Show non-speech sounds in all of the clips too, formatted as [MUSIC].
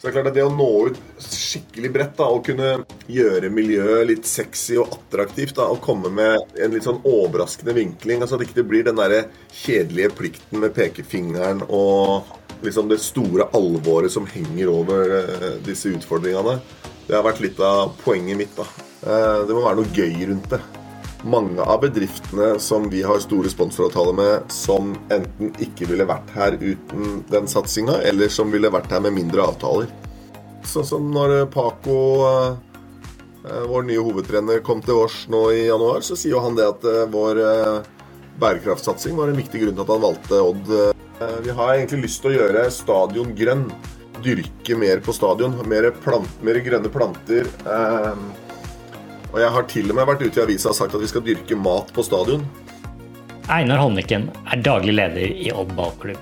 Så det er klart at det å nå ut skikkelig bredt og kunne gjøre miljøet litt sexy og attraktivt da, og komme med en litt sånn overraskende vinkling, altså at det ikke blir den der kjedelige plikten med pekefingeren og liksom det store alvoret som henger over uh, disse utfordringene. Det har vært litt av poenget mitt. da. Uh, det må være noe gøy rundt det mange av bedriftene som vi har store sponsoravtaler med, som enten ikke ville vært her uten den satsinga, eller som ville vært her med mindre avtaler. Sånn som når Paco, eh, vår nye hovedtrener, kom til oss nå i januar, så sier jo han det at eh, vår eh, bærekraftsatsing var en viktig grunn til at han valgte Odd. Vi har egentlig lyst til å gjøre stadion grønn. Dyrke mer på stadion. Mer, plant, mer grønne planter. Og jeg har til og med vært ute i avisa og sagt at vi skal dyrke mat på stadion. Einar Holmviken er daglig leder i Odd ballklubb,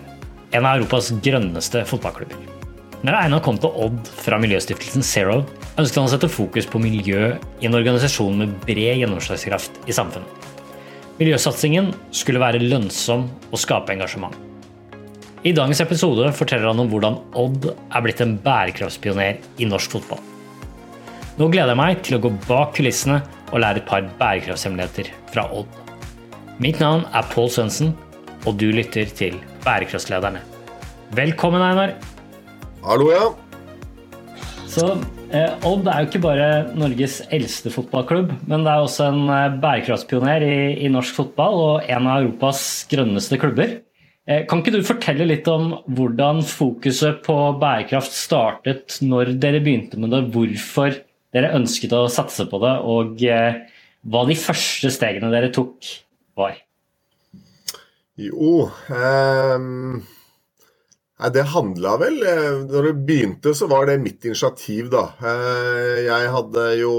en av Europas grønneste fotballklubber. Når Einar kom til Odd fra miljøstiftelsen Zero, ønsket han å sette fokus på miljø i en organisasjon med bred gjennomslagskraft i samfunnet. Miljøsatsingen skulle være lønnsom og skape engasjement. I dagens episode forteller han om hvordan Odd er blitt en bærekraftspioner i norsk fotball. Nå gleder jeg meg til å gå bak kulissene og lære et par bærekraftshemmeligheter fra Odd. Mitt navn er Pål Sønsen, og du lytter til Bærekraftslederne. Velkommen, Einar. Hallo, ja. Så eh, Odd er jo ikke bare Norges eldste fotballklubb, men det er også en eh, bærekraftspioner i, i, norsk fotball og en av Europas grønneste klubber. Eh, kan ikke du fortelle litt om hvordan fokuset på bærekraft startet når dere begynte med det? Hvorfor dere ønsket å satse på det, og eh, hva de første stegene dere tok, var? Jo um, Det handla vel eh, Når det begynte, så var det mitt initiativ, da. Eh, jeg hadde jo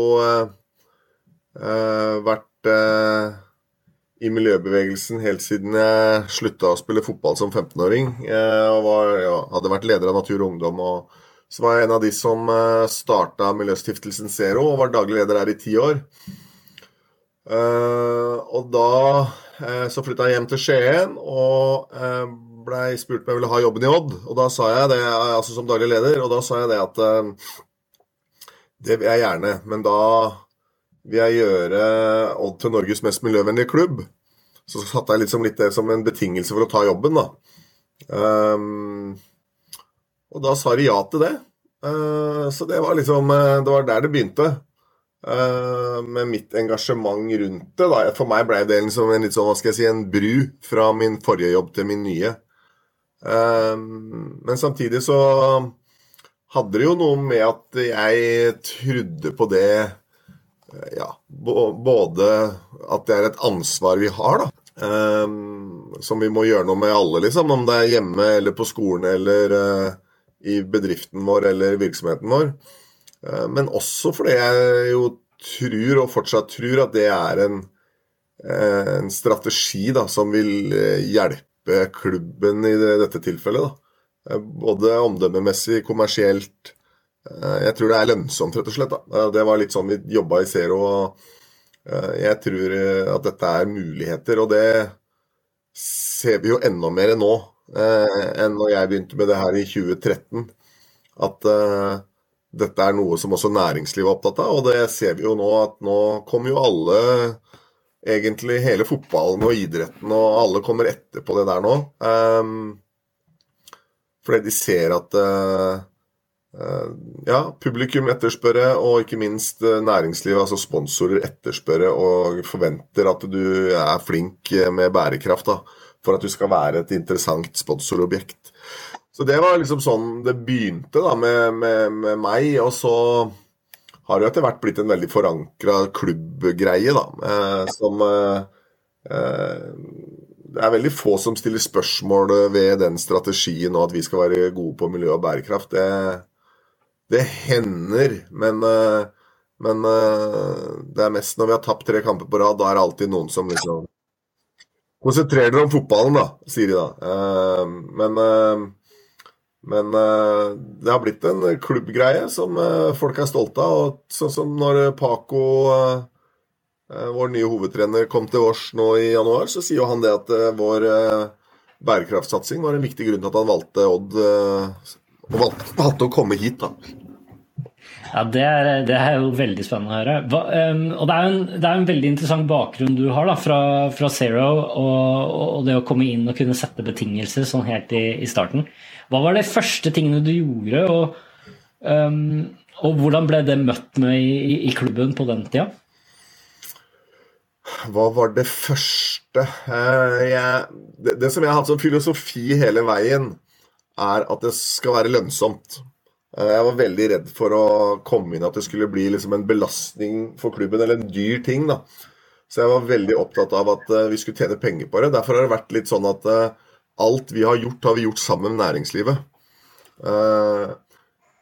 vært i miljøbevegelsen helt siden jeg slutta å spille fotball som 15-åring. Og var, ja, hadde vært leder av Natur og Ungdom og så var jeg en av de som eh, starta Miljøstiftelsen Zero og var daglig leder her i ti år. Eh, og da eh, så flytta jeg hjem til Skien og blei spurt om jeg ville ha jobben i Odd. Og da sa jeg det, altså som daglig leder, og da sa jeg det at det vil jeg gjerne, men da vil jeg gjøre Odd til Norges mest miljøvennlige klubb. Så satte jeg liksom litt det som en betingelse for å ta jobben, da. Og da sa de ja til det. Uh, så det var liksom uh, Det var der det begynte. Uh, med mitt engasjement rundt det. Da. For meg ble det liksom en litt sånn, hva skal jeg si, en bru fra min forrige jobb til min nye. men samtidig så hadde det jo noe med at jeg trodde på det Ja, både at det er et ansvar vi har, da. som vi må gjøre noe med alle, liksom. Om det er hjemme eller på skolen eller i bedriften vår eller virksomheten vår. Eh, men også fordi jeg jo tror, og fortsatt tror, at det er en, eh, en strategi da, som vil eh, hjelpe klubben i dette tilfellet. Da. Både omdømmemessig, kommersielt. Jeg tror det er lønnsomt, rett og slett. Da. Det var litt sånn vi jobba i Zero. Jeg tror at dette er muligheter, og det ser vi jo enda mer nå enn når jeg begynte med det her i 2013. At eh, dette er noe som også næringslivet er opptatt av. Og det ser vi jo nå at nå kommer jo alle, egentlig hele fotballen og idretten, og alle kommer etter på det der nå. Um, fordi de ser at uh, ja, publikum etterspørre, og ikke minst næringslivet, altså sponsorer, etterspørre og forventer at du er flink med bærekraft. da for at du skal være et interessant sponsorobjekt. Så det var liksom sånn det begynte da med, med, med meg. Og så har det etter hvert blitt en veldig forankra klubbgreie, da. Eh, som eh, eh, Det er veldig få som stiller spørsmål ved den strategien og at vi skal være gode på miljø og bærekraft. Det, det hender, men eh, men uh, det er mest når vi har tapt tre kamper på rad, da er det alltid noen som liksom Konsentrer dere om fotballen, da, sier de da. Uh, men uh, men uh, det har blitt en klubbgreie som folk er stolte av. og Sånn som når Paco, vår nye hovedtrener, kom til oss nå i januar, så sier han det at vår bærekraftsatsing var en viktig grunn til at han valgte Odd og valgte, valgte å komme hit, da. Ja, det er, det er, jo veldig spennende å høre. Hva, um, og det er, en, det er, en, veldig interessant bakgrunn du har da, fra, fra Zero, og, og, det å komme inn og kunne sette betingelser sånn helt i, i starten. Hva var de første tingene du gjorde, og, um, og hvordan ble det møtt med i, i, klubben på den tida? Hva var det første? Uh, jeg, det, det som jeg har hatt som filosofi hele veien, er at det skal være lønnsomt. Eh, jeg var veldig redd for å komme inn at det skulle bli liksom en belastning for klubben, eller en dyr ting. da. Så jeg var veldig opptatt av at eh, vi skulle tjene penger på det. Derfor har det vært litt sånn at eh, alt vi har gjort, har vi gjort sammen med næringslivet.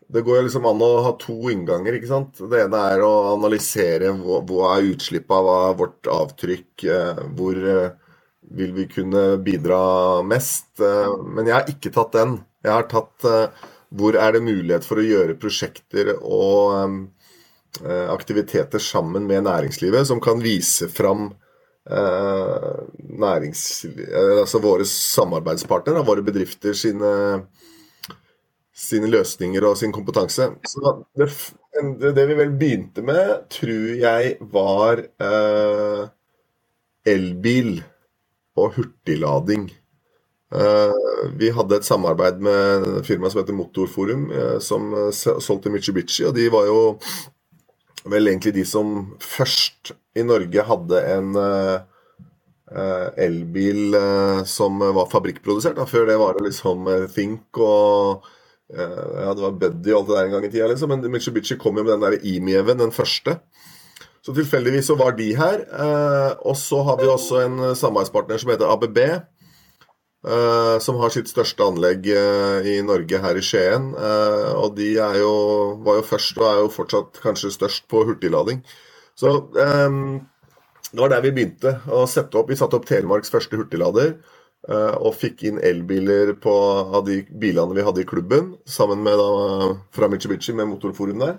Det går liksom an å ha to innganger. ikke sant? Det ene er å analysere hva er utslippet, hva er vårt avtrykk, hvor vil vi kunne bidra mest. Men jeg har ikke tatt den. Jeg har tatt hvor er det mulighet for å gjøre prosjekter og eh, aktiviteter sammen med næringslivet som kan vise fram uh, altså våre samarbeidspartnere, våre bedrifter sine, sine, løsninger og sin kompetanse. Så det, det, vi vel begynte med, tror jeg var uh, elbil og hurtiglading. Eh, vi hadde et samarbeid med et firma som heter Motorforum, eh, som eh, solgte Mitsubishi. Og de var jo vel egentlig de som først i Norge hadde en elbil som var fabrikkprodusert. Før det var det liksom Think og ja, det var Buddy og alt det der en gang i tida, liksom. Men Mitsubishi kom jo med den der Imieven, den første. Så tilfeldigvis så var de her. og så har vi også en samarbeidspartner som heter ABB Uh, som har sitt største anlegg uh, i Norge, her i Skien. Uh, og de jo, var jo først og er jo fortsatt kanskje størst på hurtiglading. Så um, det var der vi begynte å sette opp. Vi satte opp Telemarks første hurtiglader. og fikk inn elbiler på, av de bilene vi hadde i klubben, sammen med da, fra Mitsubishi med motorforum der.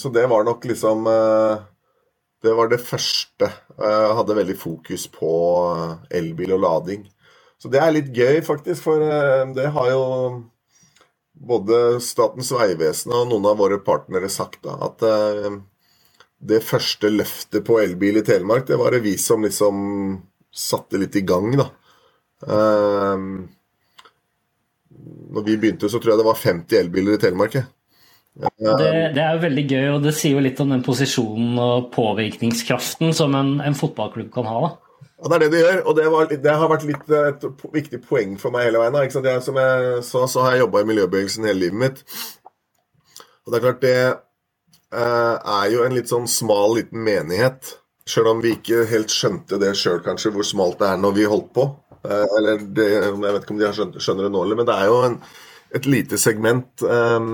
så det var nok liksom det var det første. Jeg hadde veldig fokus på eh, elbil og lading. Så det er litt gøy, faktisk, for eh, det har jo både Statens vegvesen og noen av våre partnere sagt, da, at eh, det første løftet på elbil i Telemark, det var det vi som liksom satte litt i gang, da. Når vi begynte, så tror jeg det var 50 elbiler i Telemark. Jeg. Det, det, er jo veldig gøy, og det sier jo litt om den posisjonen og påvirkningskraften som en, en fotballklubb kan ha. da. Ja, Det er det de gjør, og det, var, det har vært litt et viktig poeng for meg hele veien. Sant? Jeg, som jeg sa, så har jeg jobba i miljøbevegelsen hele livet mitt. Og det er klart, det eh, er jo en litt sånn smal liten menighet. Selv om vi ikke helt skjønte det sjøl, kanskje, hvor smalt det er når vi holdt på. Eh, eller det, Jeg vet ikke om de skjønner, skjønner det nå, men det er jo en, et lite segment. Eh,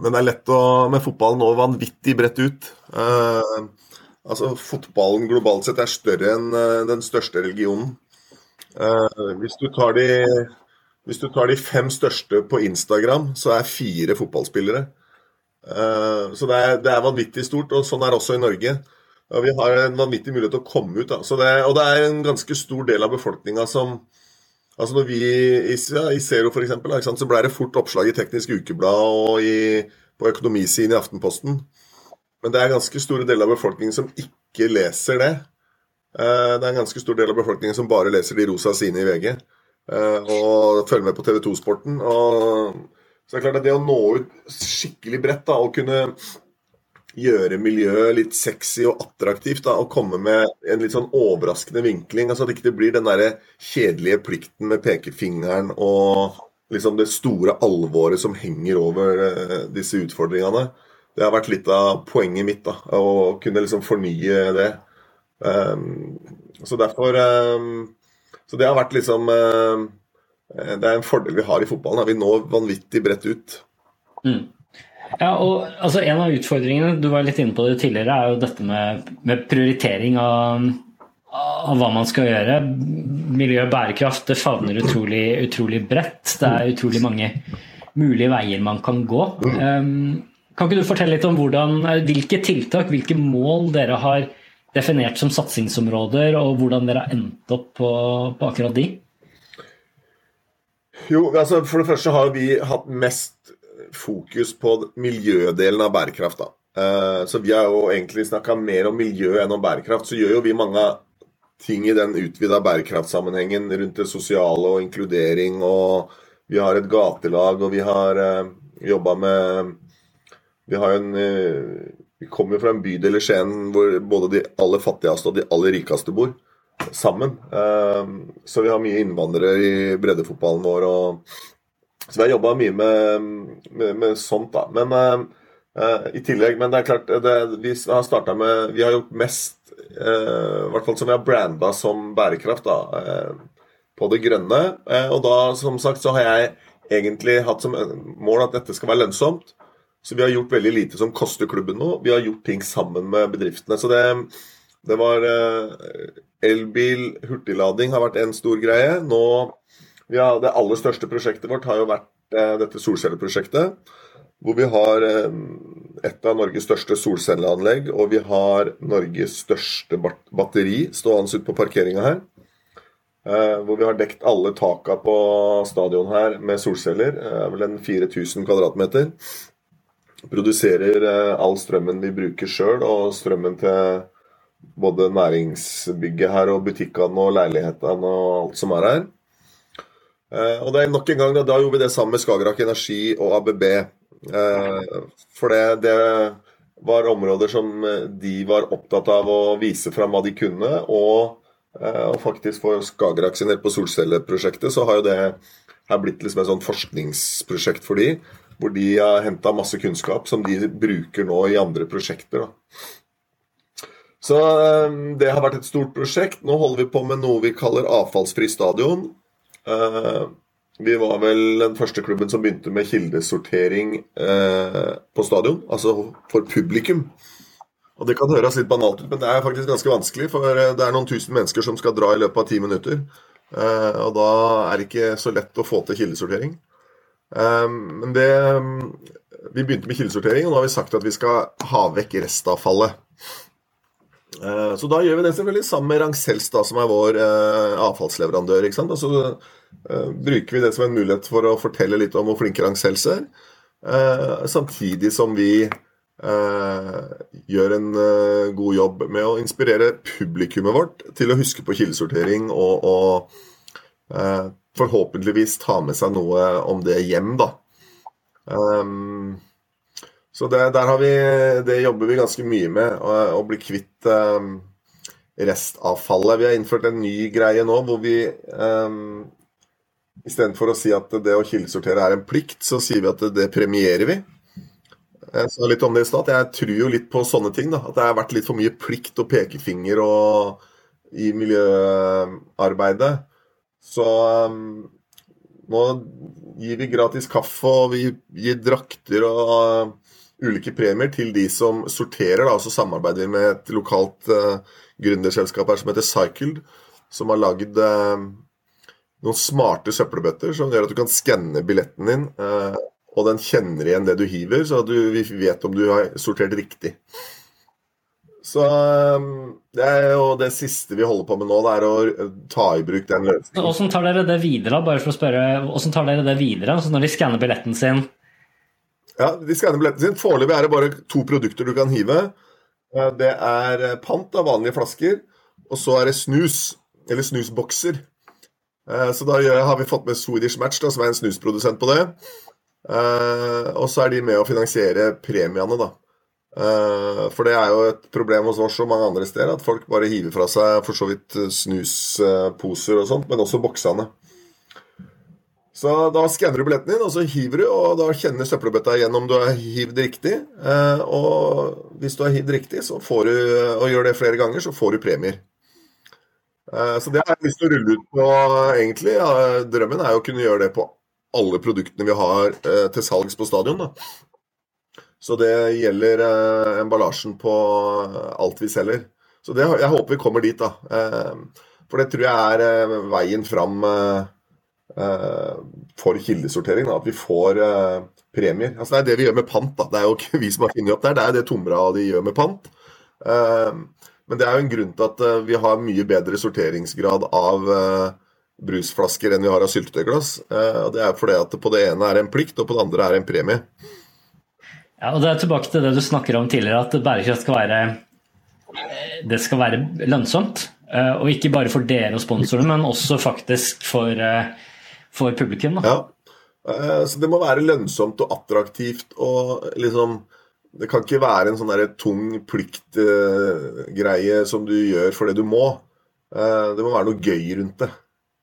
men det er lett å Med fotballen nå vanvittig bredt ut. Uh, altså, Fotballen globalt sett er større enn uh, den største religionen. Uh, hvis, du de, hvis du tar de fem største på Instagram, så er fire fotballspillere. så det er, det er, vanvittig stort, og sånn er det også i Norge. Vi har en vanvittig mulighet til å komme ut. Det, og det er en ganske stor del av befolkninga som Altså når vi i, i Zero f.eks., så ble det fort oppslag i Teknisk Ukeblad og i, på økonomisiden i Aftenposten. Men det er ganske store deler av befolkningen som ikke leser det. Eh, det er en ganske stor del av befolkningen som bare leser de rosa sidene i VG. Eh, og følger med på TV 2-sporten. Så det er klart at det å nå ut skikkelig bredt da, og kunne gjøre miljøet litt sexy og attraktivt. Da, og komme med en litt sånn overraskende vinkling. altså At det ikke blir den der kjedelige plikten med pekefingeren og liksom det store alvoret som henger over uh, disse utfordringene. Det har vært litt av poenget mitt, da, å kunne liksom fornye det. Um, så derfor um, Så det har vært liksom um, Det er en fordel vi har i fotballen. Da. Vi når vanvittig bredt ut. Mm. Ja, og altså, En av utfordringene du var litt inne på det tidligere, er jo dette med, med prioritering av, av, hva man skal gjøre. Miljø og bærekraft det favner utrolig, utrolig, bredt. Det er utrolig mange mulige veier man kan gå. Um, kan ikke du fortelle litt om hvordan, hvilke tiltak, hvilke mål dere har definert som satsingsområder, og hvordan dere har endt opp på, på akkurat de? Jo, altså For det første har vi hatt mest fokus på miljødelen av bærekraft. da. Eh, så vi har jo egentlig snakka mer om miljø enn om bærekraft. Så gjør jo vi mange ting i den utvida bærekraftsammenhengen rundt det sosiale og inkludering. Og vi har et gatelag, og vi har eh, jobba med Vi har jo en uh, Vi kommer fra en bydel i Skien hvor både de aller fattigste og de aller rikeste bor sammen. Så vi har mye innvandrere i breddefotballen vår. Og, så vi har jobba mye med, med, med, sånt, da. Men uh, i tillegg, men det er klart det, Vi har starta med Vi har gjort mest uh, I hvert fall som vi har branda som bærekraft, da. på det grønne. og da, som sagt, så har jeg egentlig hatt som mål at dette skal være lønnsomt. Så vi har gjort veldig lite som koster klubben nå. Vi har gjort ting sammen med bedriftene. Så det, det var Elbil, hurtiglading har vært en stor greie. Nå, ja, Det aller største prosjektet vårt har jo vært eh, dette solcelleprosjektet. Hvor vi har eh, et av Norges største solcelleanlegg, og vi har Norges største batteri stående ute på parkeringa her. Eh, hvor vi har dekt alle taka på stadion her med solceller. Eh, vel en 4000 kvadratmeter. Produserer eh, all strømmen vi bruker sjøl, og strømmen til både næringsbygget her og butikkene og leilighetene og alt som er her. Eh, og det er nok en gang, da, da gjorde vi det sammen med Skagerrak Energi og ABB. Eh, for det, det, var områder som eh, de var opptatt av å vise fram hva de kunne. Og, og faktisk for Skagerrak sin del på solcelleprosjektet, så har jo det her blitt liksom et sånt forskningsprosjekt for de, hvor de har henta masse kunnskap som de bruker nå i andre prosjekter. da. Så det har vært et stort prosjekt. Nå holder vi på med noe vi kaller avfallsfri stadion. Eh, vi var vel den første klubben som begynte med kildesortering eh, på stadion. Altså for publikum. Og Det kan høres litt banalt ut, men det er faktisk ganske vanskelig. For eh, det er noen tusen mennesker som skal dra i løpet av ti minutter. Og da er det ikke så lett å få til kildesortering. Men det Vi begynte med kildesortering, og nå har vi sagt at vi skal ha vekk restavfallet. Eh, så da gjør vi det selvfølgelig sammen med Rancels, som er vår eh, avfallsleverandør. ikke sant? Og så uh, bruker vi det som en mulighet for å fortelle litt om hvor flinke Rancels er. Samtidig som vi gjør en god jobb med å inspirere publikummet vårt til å huske på kildesortering og, og forhåpentligvis ta med seg noe om det hjem, da. Så det, der vi, det jobber vi ganske mye med, å, å bli kvitt um, restavfallet. Vi har innført en ny greie nå hvor vi um, Istedenfor å si at det å kildesortere er en plikt, så sier vi at det, det premierer vi. Jeg sa litt om det i stad. Jeg tror jo litt på sånne ting. da, At det har vært litt for mye plikt og pekefinger og, i miljøarbeidet. Så um, nå gir vi gratis kaffe, og vi gir drakter og ulike premier til de som sorterer. Da, og så samarbeider vi med et lokalt uh, gründerselskap her som heter Cycled, som har lagd uh, noen smarte søppelbøtter som gjør at du kan skanne billetten din, uh, og den kjenner igjen det du hiver, så du, vi vet om du har sortert riktig. Så det er jo det siste vi holder på med nå, det er å ta i bruk den løsningen. Hvordan tar dere det videre, bare for å spørre, hvordan tar dere det videre? Så når de skanner billetten sin, ja, De skanner billetten sin. Foreløpig er det bare to produkter du kan hive. Eh, det er eh, pant av vanlige flasker, og så er det snus. Eller snusbokser. Eh, så da har vi fått med Swedish Match, da, som er en snusprodusent på det. Og så er de med å finansiere premiene, da. For det er jo et problem hos oss og mange andre steder at folk bare hiver fra seg for så vidt snusposer og sånt, men også boksene. Så da skanner du billetten din, og så hiver du, og da kjenner søppelbøtta igjen om du har hivd riktig. Eh, og hvis du har hivd riktig, så får du, og gjør det flere ganger, så får du premier. Eh, så det har jeg lyst til å rulle ut på, egentlig. Drømmen er jo å kunne gjøre det på alle produktene vi har eh, til salgs på stadion. da. Så det gjelder emballasjen på alt vi selger. Så det, jeg håper vi kommer dit, da. For det tror jeg er veien fram for kildesortering. Da, at vi får uh, premier. Altså, det er det vi gjør med pant. Da. Det er jo ikke vi som har funnet opp der, det er det Tomra de gjør med pant. Uh, men det er jo en grunn til at vi har mye bedre sorteringsgrad av brusflasker enn vi har av syltetøyglass. Og det er fordi at på det ene er en plikt, og på det andre er en premie. Ja, og Det er tilbake til det du snakker om tidligere, at bærekraft skal være det skal være lønnsomt. Og ikke bare for dere og sponsorene, men også faktisk for, for publikum. Da. Ja, så Det må være lønnsomt og attraktivt og liksom det kan ikke være en sånn der tung pliktgreie som du gjør fordi du må. Eh, det må være noe gøy rundt det.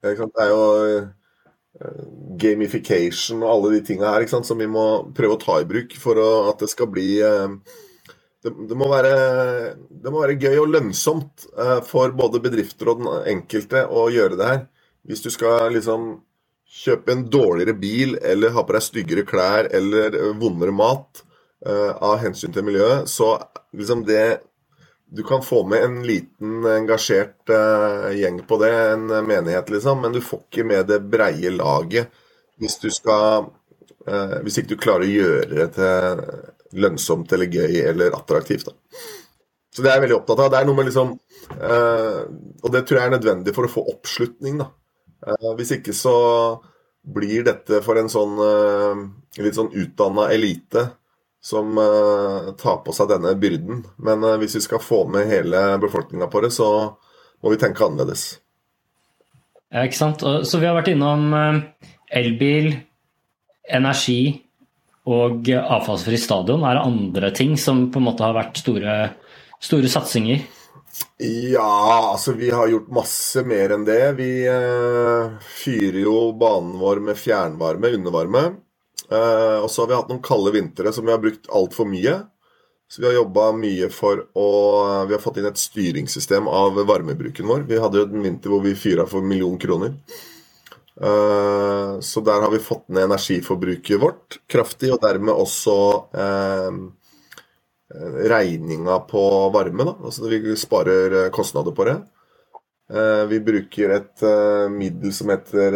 Det er jo eh, gamification og alle de tinga her som vi må prøve å ta i bruk for at det skal bli eh, det, det, må være, det, må være, gøy og lønnsomt for både bedrifter og den enkelte å gjøre det her. Hvis du skal liksom kjøpe en dårligere bil eller ha på deg styggere klær eller vondere mat, uh, av hensyn til miljøet, så liksom det Du kan få med en liten engasjert uh, gjeng på det, en menighet, liksom, men du får ikke med det breie laget hvis du skal uh, Hvis ikke du klarer å gjøre det til lønnsomt eller gøy eller attraktivt. Da. Så det er jeg veldig opptatt av. Det er noe med liksom Og det tror jeg er nødvendig for å få oppslutning, da. Hvis ikke så blir dette for en sånn litt sånn utdanna elite som uh, tar på seg denne byrden. Men hvis vi skal få med hele befolkninga på det, så må vi tenke annerledes. Ja, ikke sant. Så vi har vært innom elbil, energi og avfallsfri stadion. Er det andre ting som på en måte har vært store, store satsinger? Ja, altså vi har gjort masse mer enn det. Vi fyrer jo banen vår med fjernvarme, undervarme. Eh, og så har vi hatt noen kalde vintre som vi har brukt altfor mye. Så vi har jobba mye for å Vi har fått inn et styringssystem av varmebruken vår. Vi hadde jo en vinter hvor vi fyra for en million kroner. Uh, så der har vi fått ned energiforbruket vårt kraftig, og dermed også uh, regninga på varme. Da. Altså vi sparer kostnader på det. vi bruker et middel som heter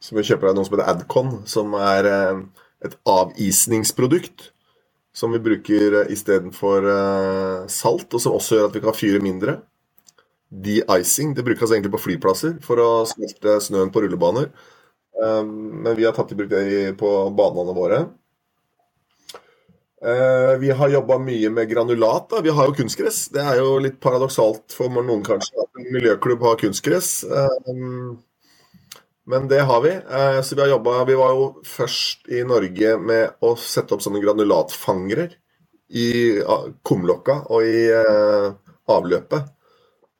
Som vi kjøper av noe som heter Adcon, som er eh, et avisningsprodukt. Som vi bruker eh, istedenfor salt, og som også gjør at vi kan fyre mindre. De-icing det brukes egentlig på flyplasser for å smelte snøen på rullebaner. Men vi har tatt i bruk det på banene våre. Uh, vi har jobba mye med granulat. Da. Vi har jo kunstgress. Det er jo litt paradoksalt for noen kanskje at en miljøklubb har kunstgress. Um, men det har vi. Eh, så vi har jobba Vi var jo først i Norge med å sette opp sånne granulatfangere i kumlokka og i eh, avløpet.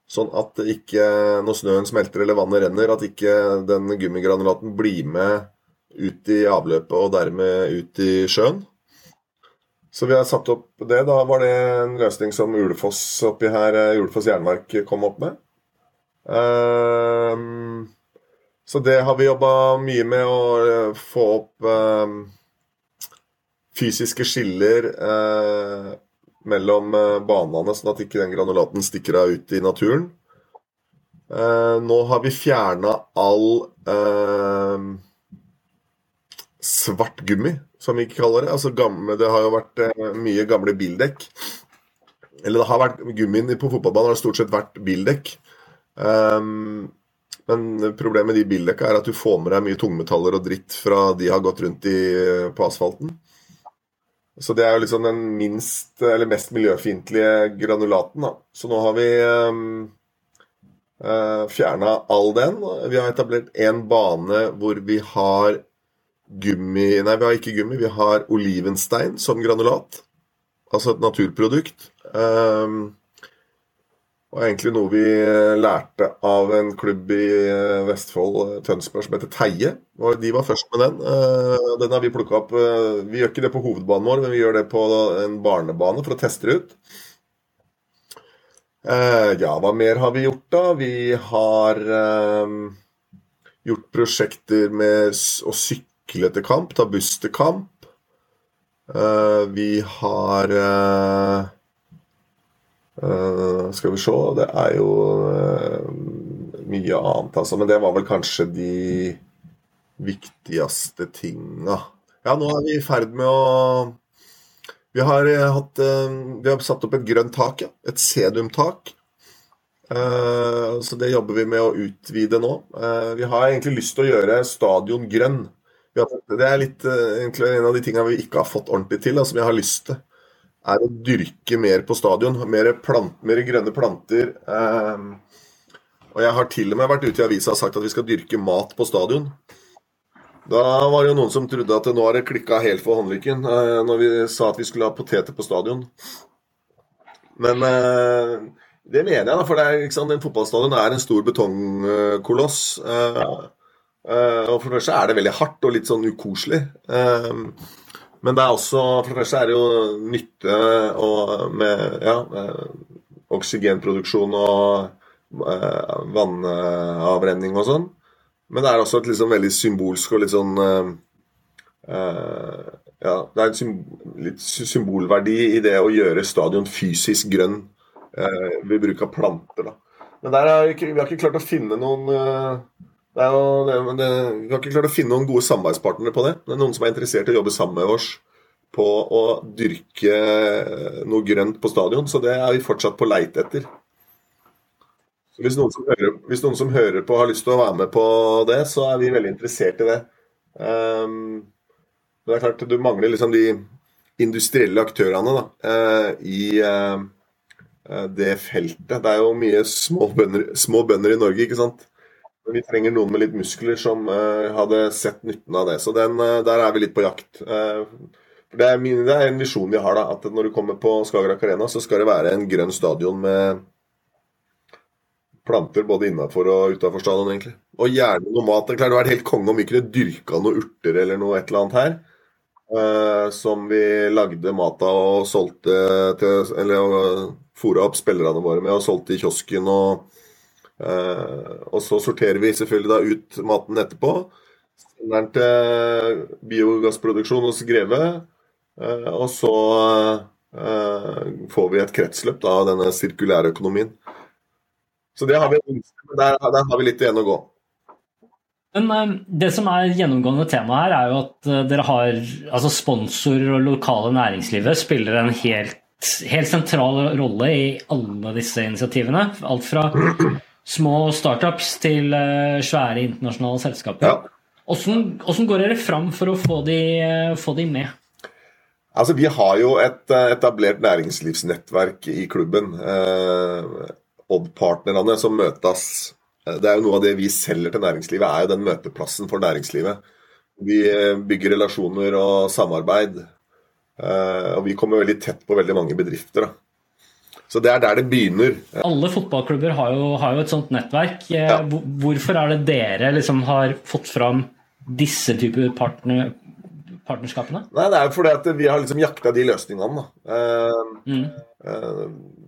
Sånn at ikke, når snøen smelter eller vannet renner, at ikke den gummigranulaten blir med ut i avløpet og dermed ut i sjøen. Så vi har satt opp det. Da var det en løsning som Ulefoss oppi her, eh, Ulefoss jernverk kom opp med. Um, så det har vi jobba mye med å eh, få opp eh, fysiske skiller eh, mellom banene, sånn at ikke den granulaten stikker av ut i naturen. Eh, nå har vi fjerna all svart gummi, som vi ikke kaller det. Altså gamle, det har jo vært mye gamle bildekk. Eller det har vært gummien på fotballbanen har stort sett vært bildekk. Um, men problemet med de bildekka er at du får med deg mye tungmetaller og dritt fra de har gått rundt i, på asfalten. Så det er jo liksom den minst, eller mest miljøfiendtlige granulaten. Da. Så nå har vi um, uh, eh, fjerna all den. Vi har etablert en bane hvor vi har gummi Nei, vi har ikke gummi, vi har olivenstein som granulat. Altså et naturprodukt. Um, og egentlig noe vi eh, lærte av en klubb i eh, Vestfold, eh, Tønsberg, som heter Teie. Og de var først med den. Den har vi plukka opp. Vi gjør ikke det på hovedbanen vår, men vi gjør det på en barnebane for å teste det ut. Ja, hva mer har vi gjort, da? Vi har gjort prosjekter med å sykle til kamp, ta buss til kamp. Vi har Uh, skal vi se Det er jo mye annet, altså. Men det var vel kanskje de viktigste tinga. Ja, nå er vi i ferd med å Vi har, eh, hatt, vi har satt opp et grønt tak, ja. Et sedumtak. Så det jobber vi med å utvide nå. Vi har egentlig lyst til å gjøre stadion grønn. Det er litt, egentlig en av de tingene vi ikke har fått ordentlig til, som jeg har lyst til. Er å dyrke mer på stadion. Mer, plant, mer grønne planter. Og jeg har til og med vært ute i avisa og sagt at vi skal dyrke mat på stadion. Da var det jo noen som trodde at nå har det klikka helt for håndlykken eh, når vi sa at vi skulle ha poteter på stadion. Men eh, det mener jeg, da. For det er, sant, en fotballstadion er en stor betongkoloss. Eh, og for det første er det veldig hardt og litt sånn ukoselig. Men det er også For det første er det jo nytte og med ja, oksygenproduksjon og vannavrenning og sånn. Men det er også et liksom veldig symbolsk og litt sånn uh, uh, Ja, det er en sym litt symbolverdi i det å gjøre stadion fysisk grønn uh, ved bruk av planter. da. Men der har vi, ikke, vi har ikke klart å finne noen det er jo, det, det, Vi har ikke klart å finne noen gode samarbeidspartnere på det. Det er noen som er interessert i å jobbe sammen med oss på å dyrke noe grønt på stadion, så det er vi fortsatt på leit etter. Hvis noen, hører, hvis noen, som hører, på har lyst til å være med på det, så er vi veldig interessert i det. Um, men det er klart du mangler liksom de industrielle aktørene da, uh, i uh, det feltet. Det er jo mye små bønder, små bønder, i Norge, ikke sant. Vi trenger noen med litt muskler som uh, hadde sett nytten av det. Så den, der er vi litt på jakt. det, er min, det er en visjon vi har, da, at når du kommer på Skagerrak Arena, så skal det være en grønn stadion med planter både innafor og utafor stadion, egentlig. Og gjerne noe mat. Det hadde vært helt konge om vi kunne dyrka noen urter eller noe et eller annet her. Uh, som vi lagde mat av og solgte til Eller uh, fôra opp spillerne våre med og solgte i kiosken. Og, uh, og så sorterer vi selvfølgelig da ut maten etterpå. Sender den til biogassproduksjon hos Greve. Uh, og så får vi et kretsløp da, av denne sirkulære økonomien. Så det har vi, der, der har vi litt igjen å gå. Men eh, det som er gjennomgående tema her, er jo at eh, dere har altså sponsorer og lokale næringslivet spiller en helt, helt, sentral rolle i alle disse initiativene. Alt fra små startups til eh, svære internasjonale selskaper. Ja. Hvordan, går dere fram for å få de, få de med? Altså, Vi har jo et etablert næringslivsnettverk i klubben. Odd-partnerne som møtes. Det er jo noe av det vi selger til næringslivet, er jo den møteplassen for næringslivet. Vi eh, bygger relasjoner og samarbeid. Eh, og vi kommer veldig tett på veldig mange bedrifter. Så det er der det begynner. Alle fotballklubber har jo, har jo et sånt nettverk. Eh, ja. Hvorfor er det dere liksom har fått fram disse typer partner, partnerskapene? Nei, Det er jo fordi at vi har liksom jakta de løsningene. Mm.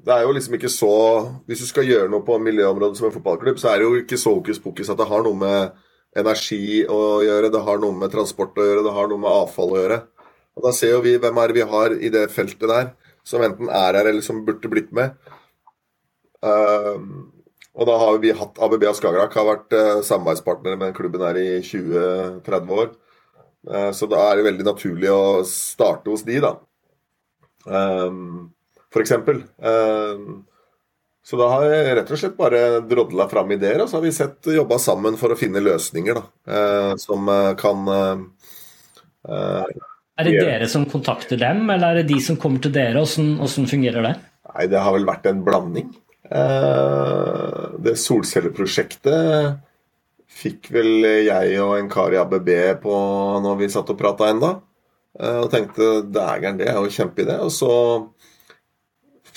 Det er jo liksom ikke så Hvis du skal gjøre noe på miljøområdet som en fotballklubb, så er det jo ikke så hokus pokus at det har noe med energi å gjøre, det har noe med transport å gjøre, det har noe med avfall å gjøre. Og Da ser jo vi hvem er det vi har i det feltet der, som enten er her eller som burde blitt med. Uh, og da har vi hatt ABB og Skagerrak har vært uh, samarbeidspartnere med klubben her i 20-30 år. Uh, så da er det veldig naturlig å starte hos de, da. Um, eksempel. Ehm, så da har jeg rett og slett bare drodla fram ideer, og så har vi sett jobba sammen for å finne løsninger da, eh, som kan Er det dere som kontakter dem, eller er det de som kommer til dere? Hvordan, fungerer det? Nei, Det har vel vært en blanding. Det solcelleprosjektet fikk vel jeg og en kar i ABB på når vi satt og prata enda. Og tenkte dægeren, det er jo kjempeidé. Og så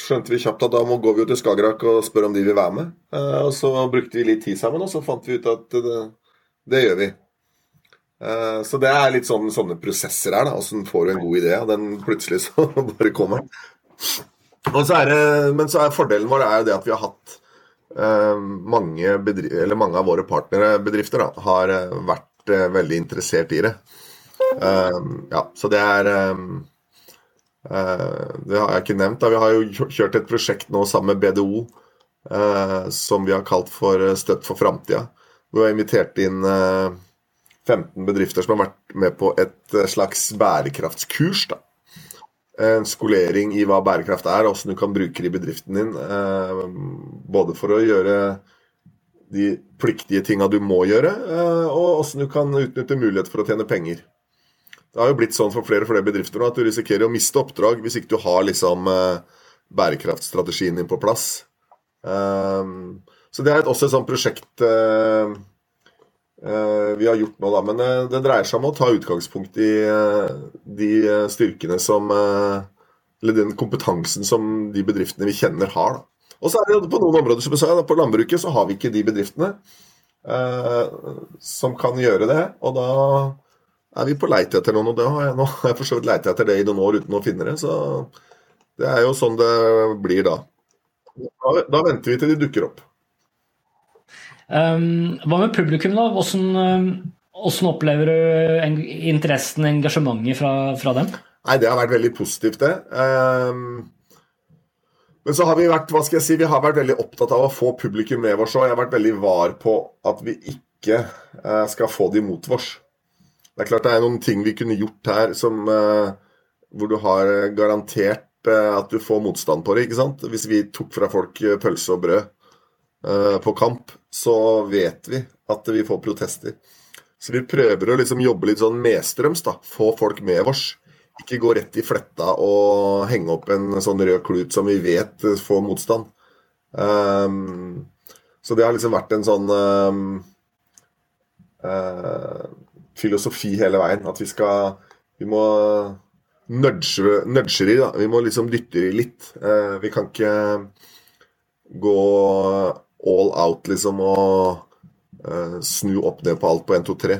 skjønte vi kjapt at da må går vi jo til Skagerrak og spør om de vil være med. Eh, og så brukte vi litt tid sammen, og så fant vi ut at det, det gjør vi. Eh, så det er litt sånn, sånne prosesser her, da. Åssen får du en god idé, og den plutselig så [LAUGHS] bare kommer. Så det, men så er fordelen vår er jo det at vi har hatt eh, mange, bedrifter, mange av våre partnerbedrifter da, har vært veldig interessert i det. ja, så det er Eh, det har jeg ikke nevnt. Da. Vi har jo kjørt et prosjekt nå sammen med BDO eh, som vi har kalt for eh, Støtt for framtida. Vi har invitert inn 15 bedrifter som har vært med på et slags bærekraftskurs. da. en skolering i hva bærekraft er, og hvordan du kan bruke det i bedriften din. Både for å gjøre de pliktige tinga du må gjøre, og hvordan du kan utnytte mulighet for å tjene penger. Det har jo blitt sånn for flere og flere bedrifter nå at du risikerer å miste oppdrag hvis ikke du har liksom bærekraftstrategien din på plass. Så det er også et sånt prosjekt Eh, vi har gjort nå, da. Men eh, det dreier seg om å ta utgangspunkt i eh, de styrkene som Eller den kompetansen som de bedriftene vi kjenner, har. Da. Og så er det på noen områder, som jeg sa, på landbruket så har vi ikke de bedriftene eh, som kan gjøre det. Og da er vi på leit etter noen, og det har jeg nå. [LAUGHS] Jeg har leita etter det i noen år uten å finne det. Så det er jo sånn det blir da. Da, da venter vi til de dukker opp. Um, hva med publikum, da? Hvordan, um, hvordan opplever du interessen og engasjementet fra, fra, dem? Nei, Det har vært veldig positivt, det. Um, men så har vi vært hva skal jeg si, vi har vært veldig opptatt av å få publikum med oss òg. Jeg har vært veldig var på at vi ikke uh, skal få de mot oss. Det er klart det er noen ting vi kunne gjort her som, uh, hvor du har garantert uh, at du får motstand på det. ikke sant? Hvis vi tok fra folk pølse og brød på kamp, så vet vi at vi får protester. Så vi prøver å liksom jobbe litt sånn medstrøms, da. Få folk med oss. Ikke gå rett i fletta og henge opp en sånn rød klut som vi vet får motstand. Um, så det har liksom vært en sånn um, uh, filosofi hele veien. At vi skal Vi må nudge, de, da. Vi må liksom dytte de litt. Uh, vi kan ikke gå all out, liksom, og uh, snu opp ned på alt på 1, 2, 3.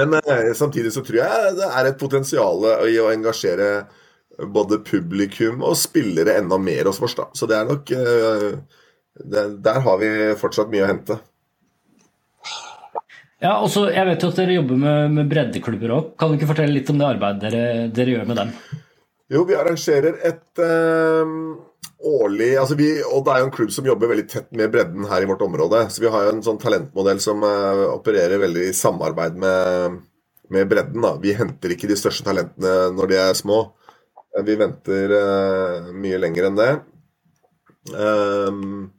Men uh, samtidig så tror jeg det er et potensial i å engasjere både publikum og spillere enda mer hos oss, da. Så det er nok uh, det, Der har vi fortsatt mye å hente. Ja, også, Jeg vet jo at dere jobber med, med breddeklubber òg. Kan du ikke fortelle litt om det arbeidet dere, dere gjør med dem? Jo, vi arrangerer et årlig altså vi, det er jo en klubb som jobber veldig tett med bredden her i vårt område. Så vi har jo en sånn talentmodell som uh, opererer veldig i samarbeid med, med bredden. da. Vi henter ikke de største talentene når de er små. Uh, vi venter uh, mye lenger enn det. Um,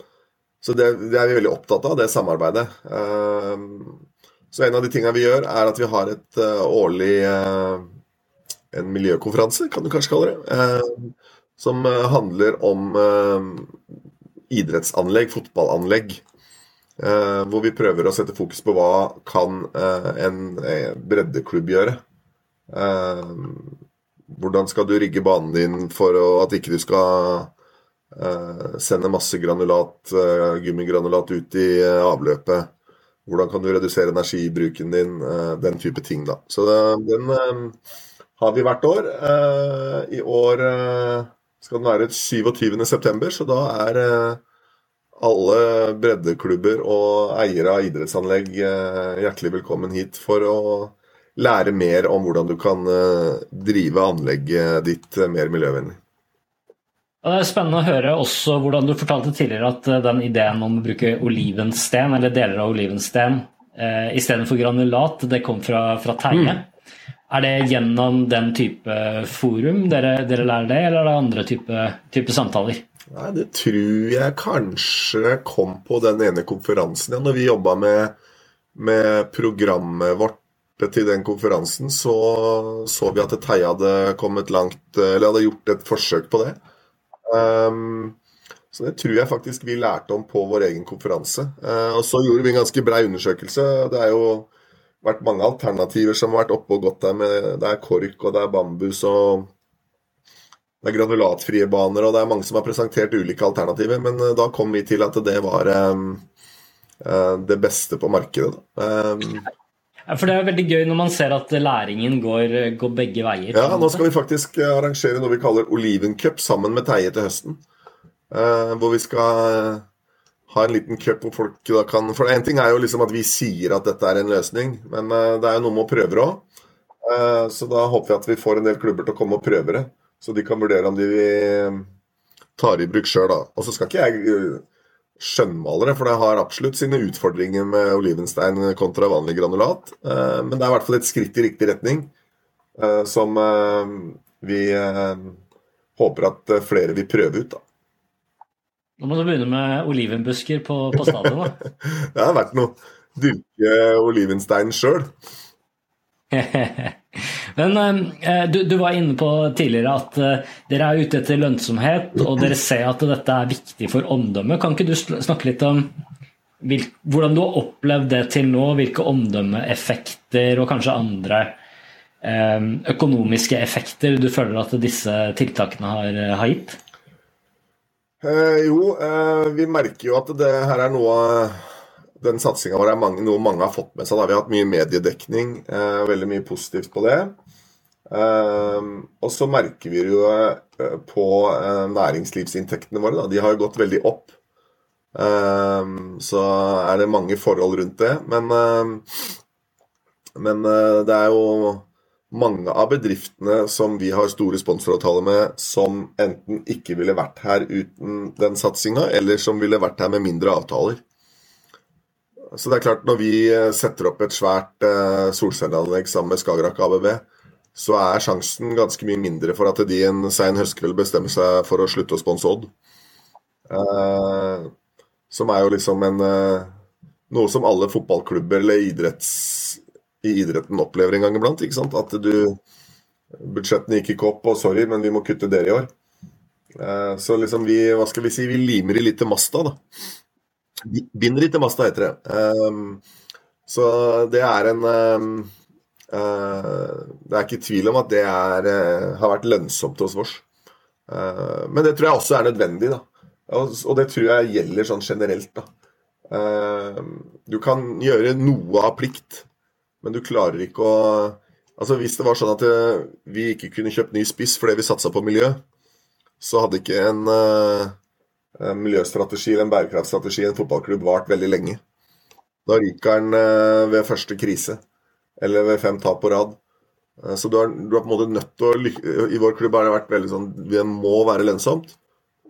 så det, det, er vi veldig opptatt av, det samarbeidet. Um, så en av de tingene vi gjør, er at vi har et årlig en miljøkonferanse, kan du kanskje kalle det som eh, handler om eh, idrettsanlegg, fotballanlegg. Eh, hvor vi prøver å sette fokus på hva kan en breddeklubb gjøre. Hvordan skal du rigge banen din for at ikke du skal sende masse granulat, gummigranulat ut i avløpet? Hvordan kan du redusere energibruken din? Den type ting, da. Så den har vi hvert år. I år skal den være 27.9., så da er eh, alle breddeklubber og eiere av idrettsanlegg eh, hjertelig velkommen hit for å lære mer om hvordan du kan eh, drive anlegget ditt mer miljøvennlig. Det er spennende å høre også hvordan du fortalte tidligere at den ideen om å bruke olivensten, eller deler av olivensten, eh, istedenfor granulat, det kom fra, fra Terje. Mm. Er det gjennom den type forum dere, dere lærer det, eller er det andre type, type, samtaler? Nei, Det tror jeg kanskje kom på den ene konferansen. Ja, når vi jobba med, med, programmet vårt til den konferansen, så så vi at Teie hadde kommet langt Eller hadde gjort et forsøk på det. Um, så det tror jeg faktisk vi lærte om på vår egen konferanse. Uh, og så gjorde vi en ganske brei undersøkelse. Det er jo vært mange alternativer som har vært oppe og gått der. Med, det er kork, og det er bambus, og det er granulatfrie baner, og det er mange som har presentert ulike alternativer. Men uh, da kom vi til at det var um, det beste på markedet. Um, for Det er veldig gøy når man ser at læringen går, går begge veier. Ja, nå skal vi faktisk arrangere noe vi kaller Olivencup sammen med Teie til høsten. Uh, hvor vi skal ha en liten cup hvor folk da kan For én ting er jo liksom at vi sier at dette er en løsning, men uh, det er jo noe med å prøve det òg. Uh, så da håper vi at vi får en del klubber til å komme og prøve det, så de kan vurdere om de eh, tar i bruk sjøl, da. Og så skal ikke jeg skjønnmale det, for det har absolutt sine utfordringer med olivenstein kontra vanlig granulat. men det er i hvert fall et skritt i riktig retning som vi håper at flere vil prøve ut. da. Nå må du begynne med olivenbusker på, på stadion, da. [LAUGHS] det har vært noe dyrke olivenstein sjøl. [LAUGHS] Men eh, du, du, var inne på tidligere at eh, dere er ute etter lønnsomhet, og dere ser at dette er viktig for omdømmet. Kan ikke du snakke litt om hvordan du har opplevd det til nå? Hvilke omdømmeeffekter og kanskje andre eh, økonomiske effekter du føler at disse tiltakene har, har gitt? Eh, jo, eh, vi merker jo at det her er noe Den satsinga vår er mange, noe mange har fått med seg. Da. Vi har hatt mye mediedekning, eh, veldig mye positivt på det. Eh, og så merker vi jo eh, på eh, næringslivsinntektene våre. Da. De har jo gått veldig opp. så er det mange forhold rundt det. Men, men det er jo mange av bedriftene som vi har store sponsoravtaler med, som enten ikke ville vært her uten den satsinga, eller som ville vært her med mindre avtaler. Så det er klart, når vi eh, setter opp et svært eh, solcelleanlegg sammen med Skagerrak ABB, så er sjansen ganske mye mindre for at de en sein høstkveld bestemmer seg for å slutte å sponse Odd. Eh, som er jo liksom en eh, Noe som alle fotballklubber eller idretts i idretten opplever en gang iblant. ikke sant? At du Budsjettene gikk ikke opp, og sorry, men vi må kutte dere i år. Eh, så liksom vi hva skal vi si, vi limer i litt til masta, da. Binder i til masta, heter det. Ehm, så det er en ehm, eh, Det er ikke tvil om at det er, eh, har vært lønnsomt hos oss. Men det tror jeg også er nødvendig, da. Og det tror jeg gjelder sånn generelt, da. Ehm, du kan gjøre noe av plikt men du klarer ikke å Altså Hvis det var sånn at eh, vi ikke kunne kjøpt ny spiss fordi vi satsa på miljø, så hadde ikke en, en miljøstrategi eller en bærekraftstrategi i en fotballklubb vart veldig lenge. Da ryker den uh, ved første krise, eller ved fem tap på rad. Så du er, du er, på en måte nødt til å I vår klubb har det vært veldig sånn Det må være lønnsomt.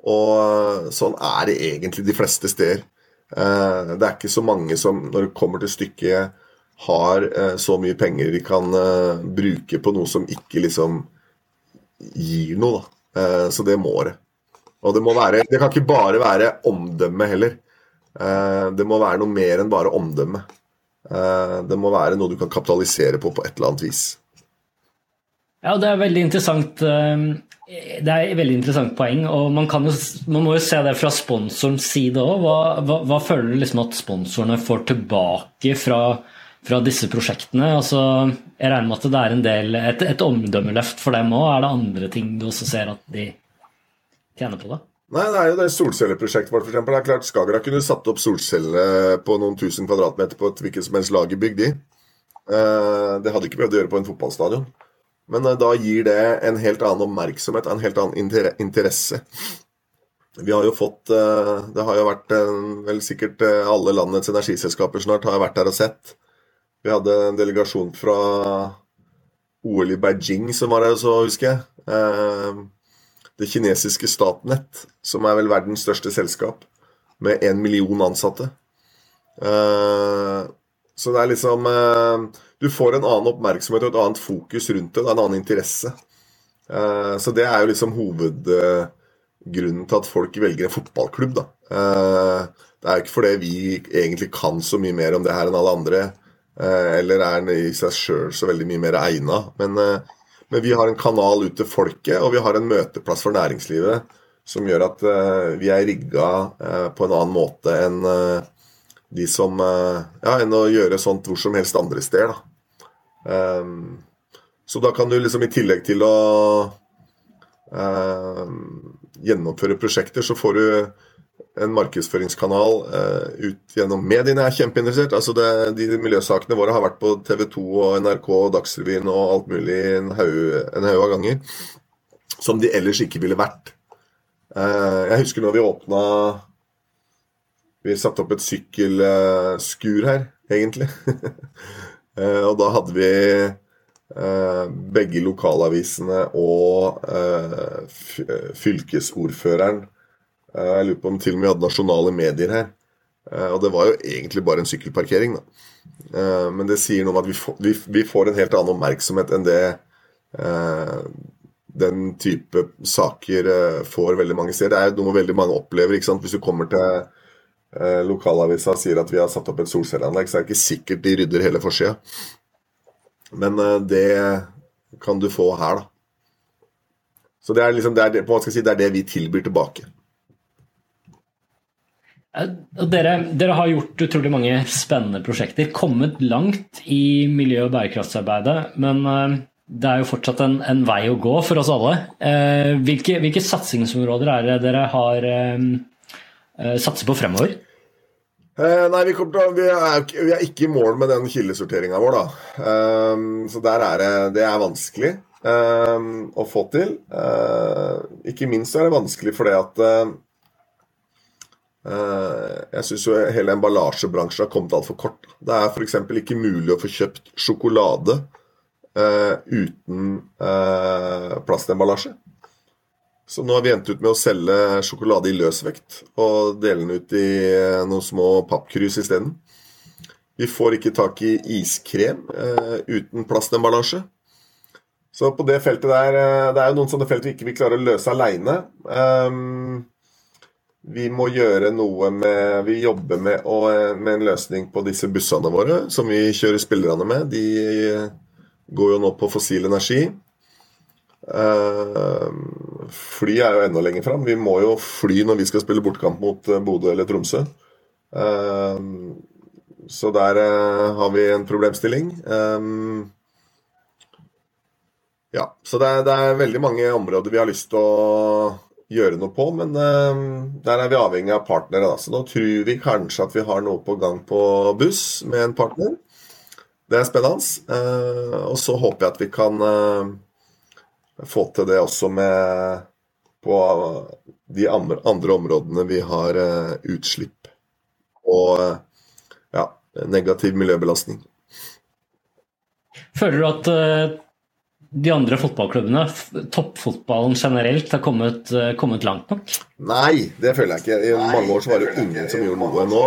Og sånn er det egentlig de fleste steder. det er ikke så mange som, når det kommer til stykket, har eh, så mye penger de kan eh, bruke på noe som ikke liksom gir noe, da. Eh, så det må det. Og det må være Det kan ikke bare være omdømme heller. Det må være noe mer enn bare omdømme. Det må være noe du kan kapitalisere på på et eller annet vis. Ja, det er veldig interessant. Det er et veldig interessant poeng. og Man, jo, man må jo se det fra sponsorens side òg. Hva, hva, hva, føler du liksom at sponsorene får tilbake fra fra disse prosjektene. Altså, jeg regner med at det er en del, et, et omdømmeløft for dem òg. Er det andre ting du også ser at de tjener på da? Nei, det er jo det solcelleprosjektet vårt, f.eks. Det er klart Skagerrak kunne satt opp solceller på noen tusen kvadratmeter på et hvilket som helst lagerbygg, de. Eh, det hadde ikke behøvd å gjøre på en fotballstadion. Men eh, da gir det en helt annen oppmerksomhet, en helt annen interesse. Vi har jo fått eh, Det har jo vært vel sikkert alle landets energiselskaper snart har vært der og sett. Vi hadde en delegasjon fra OL i Beijing som var her, så husker jeg. Eh, det kinesiske Statnett, som er vel verdens største selskap, med én million ansatte. Eh, så det er liksom eh, Du får en annen oppmerksomhet og et annet fokus rundt det. Det er En annen interesse. Så det er jo liksom hovedgrunnen til at folk velger en fotballklubb, da. Det er jo ikke fordi vi egentlig kan så mye mer om det her enn alle andre. Eh, eller er den i seg sjøl så veldig mye mer egna. Men, eh, men, vi har en kanal ut til folket, og vi har en møteplass for næringslivet som gjør at eh, vi er rigga på en annen måte enn de som Ja, enn å gjøre sånt hvor som helst andre steder, da. Så da kan du liksom i tillegg til å gjennomføre prosjekter, så får du en markedsføringskanal uh, ut gjennom mediene er kjempeinteressert. Altså det, de miljøsakene våre har vært på TV 2 og NRK og Dagsrevyen og alt mulig en haug av ganger. Som de ellers ikke ville vært. Uh, jeg husker når vi åpna Vi satte opp et sykkelskur her, egentlig. uh, [LAUGHS] og da hadde vi begge lokalavisene og fylkesordføreren jeg lurer på om til og med vi hadde nasjonale medier her. Eh, og det var jo egentlig bare en sykkelparkering, da. Eh, men det sier noe om at vi får, en helt annen oppmerksomhet enn det den type saker får veldig mange steder. Det er noe veldig mange opplever. ikke sant? Hvis du kommer til eh, lokalavisa sier at vi har satt opp et solcelleanlegg, så er det ikke sikkert de rydder hele forsida. Men eh, det kan du få her, da. Så det er, liksom, det, er det, si, det er det vi tilbyr tilbake. Dere, dere, har gjort utrolig mange spennende prosjekter, kommet langt i miljø- og bærekraftsarbeidet. Men eh, det er jo fortsatt en, en vei å gå for oss alle. Eh, hvilke, hvilke satsingsområder er det dere har eh, satser på fremover? Eh, nei, vi, til, vi, er, vi, er, ikke i mål med den kildesorteringa vår, da. Um, så der er det, det er vanskelig um, å få til. ikke minst er det vanskelig fordi at Eh, jeg syns hele emballasjebransjen har kommet altfor kort. Det er f.eks. ikke mulig å få kjøpt sjokolade uh, uten uh, plastemballasje. Så nå har vi endt ut med å selge sjokolade i løsvekt og dele den ut i noen små pappkrus isteden. Vi får ikke tak i iskrem uh, uten plastemballasje. Så på det feltet der Det er jo noen sånne felt vi ikke vil klare å løse aleine. Um, vi må gjøre noe med Vi jobber med, å, med, en løsning på disse bussene våre som vi kjører spillerne med. De går jo nå på fossil energi. Uh, fly er jo enda lenger fram. Vi må jo fly når vi skal spille bortkamp mot uh, Bodø eller Tromsø. Uh, så der har vi en problemstilling. ja, så det er, det er veldig mange områder vi har lyst til å gjøre noe på, men uh, der er vi avhengig av partnere. Da. Så nå tror vi kanskje at vi har noe på gang på buss med en partner. Det er spennende. Uh, og så håper jeg at vi kan uh, få til det også med på de andre områdene vi har utslipp og ja, negativ miljøbelastning. Føler du at de andre fotballklubbene, toppfotballen generelt, har kommet, eh, kommet, langt nok? Nei, det føler jeg ikke. I mange år så var det ingen som gjorde noe. Nå,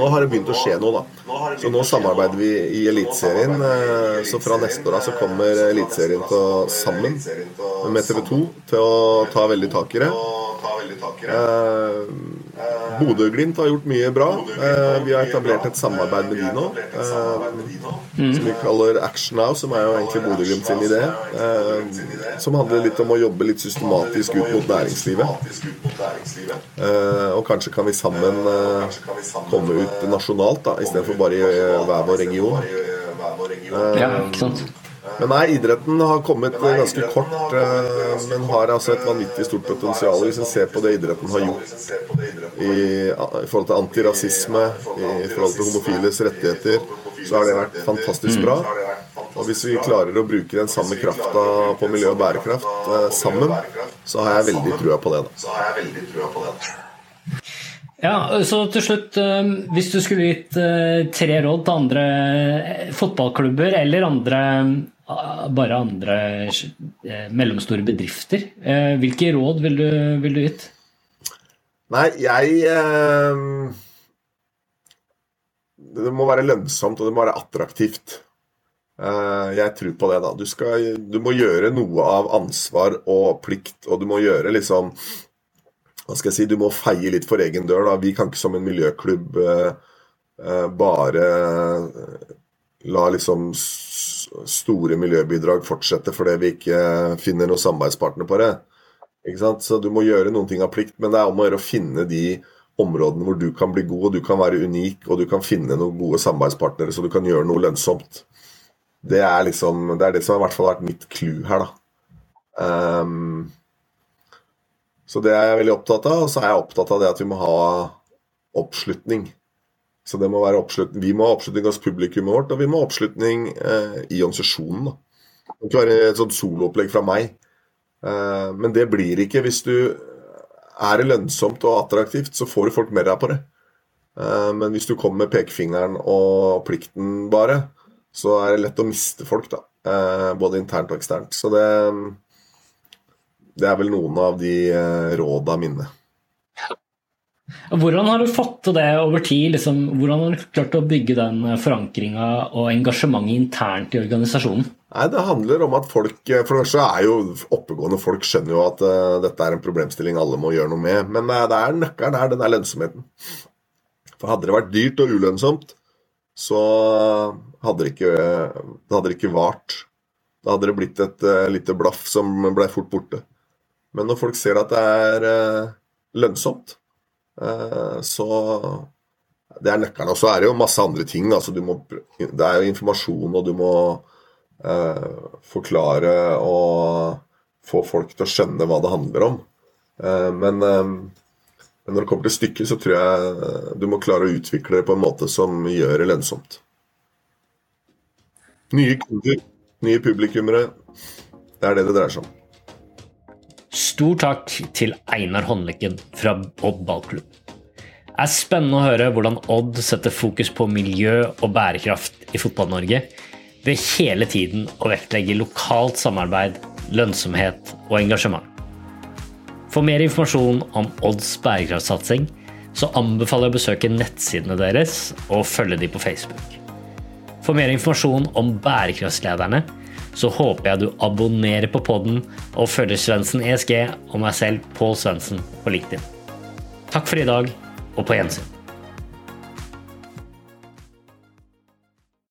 nå har det begynt å skje noe, da. Så nå samarbeider vi i Eliteserien. Eh, så fra neste år av så kommer Eliteserien sammen med TV 2 til å ta veldig tak i det. Eh, Bodø-Glimt har gjort mye bra. Eh, vi har etablert et samarbeid med de nå. Eh, som vi kaller Action Now, som er jo egentlig Bodø-Glimt sin idé. Eh, som handler litt om å jobbe litt systematisk ut mot næringslivet. Og kanskje kan vi sammen komme ut nasjonalt, da, istedenfor bare i hver vår region. Ja, ikke sant? Men nei, idretten har kommet ganske kort, eh, men har altså et vanvittig stort potensial. Hvis en ser på det idretten har gjort i, i forhold til antirasisme, i forhold til homofiles rettigheter, så har det vært fantastisk bra. Og hvis vi klarer å bruke den samme krafta på miljø og bærekraft eh, sammen, så har jeg veldig trua på det. Da. Ja, så til slutt, eh, Hvis du skulle gitt tre råd til andre fotballklubber eller andre bare andre eh, mellomstore bedrifter. Eh, hvilke råd vil du, vil du gitt? Nei, jeg eh, Det må være lønnsomt, og det må være attraktivt. Jeg tror på det, da. Du, skal, du må gjøre noe av ansvar og plikt, og du må gjøre liksom Hva skal jeg si, du må feie litt for egen dør, da. Vi kan ikke som en miljøklubb bare la liksom store miljøbidrag fortsette fordi vi ikke finner noen samarbeidspartner på det. Ikke sant? Så du må gjøre noen ting av plikt, men det er om å gjøre å finne de områdene hvor du kan bli god, og du kan være unik, og du kan finne noen gode samarbeidspartnere så du kan gjøre noe lønnsomt. Det er liksom, det er det som har i hvert fall vært mitt clou her, da. Um, så det er jeg veldig opptatt av. Og så er jeg opptatt av det at vi må ha oppslutning. Så det må være oppslutning. Vi må ha oppslutning hos publikummet vårt, og vi må ha oppslutning eh, i organisasjonen. Da. Det kan ikke være et sånt soloopplegg fra meg. Eh, men det blir ikke hvis du er lønnsomt og attraktivt, så får du folk med deg på det. Eh, men hvis du kommer med pekefingeren og plikten bare, så er det lett å miste folk, da. Eh, både internt og eksternt. Så det, det er vel noen av de eh, råda mine. Hvordan har du fått til det over tid? Liksom, hvordan har du klart å bygge den forankringa og engasjementet internt i organisasjonen? Nei, Det handler om at folk For det første er jo oppegående folk skjønner jo at uh, dette er en problemstilling alle må gjøre noe med. Men uh, det er nøkkelen her, den er lønnsomheten. For hadde det vært dyrt og ulønnsomt, så hadde det ikke, det hadde ikke vart. Da hadde det blitt et uh, lite blaff som ble fort borte. Men når folk ser at det er lønnsomt, uh, så det er nøkkelen. Og så er det jo masse andre ting. Altså, må, det er jo informasjon, og du må uh, forklare og få folk til å skjønne hva det handler om. Uh, men, uh, men, når det kommer til stykket, så tror jeg du må klare å utvikle det på en måte som gjør det lønnsomt. Nye kunder, nye publikummere. Det er det det dreier seg om. Stor takk til Einar Håndlykken fra Odd ballklubb. Det er spennende å høre hvordan Odd setter fokus på miljø og bærekraft i Fotball-Norge ved hele tiden å vektlegge lokalt samarbeid, lønnsomhet og engasjement. For mer informasjon om Odds bærekraftsatsing så anbefaler jeg å besøke nettsidene deres og følge de på Facebook. For mer informasjon om bærekraftslederne så håper jeg du abonnerer på podden og følger Svendsen ESG og meg selv, Pål Svendsen, på LinkedIn. Takk for i dag, og på gjensyn.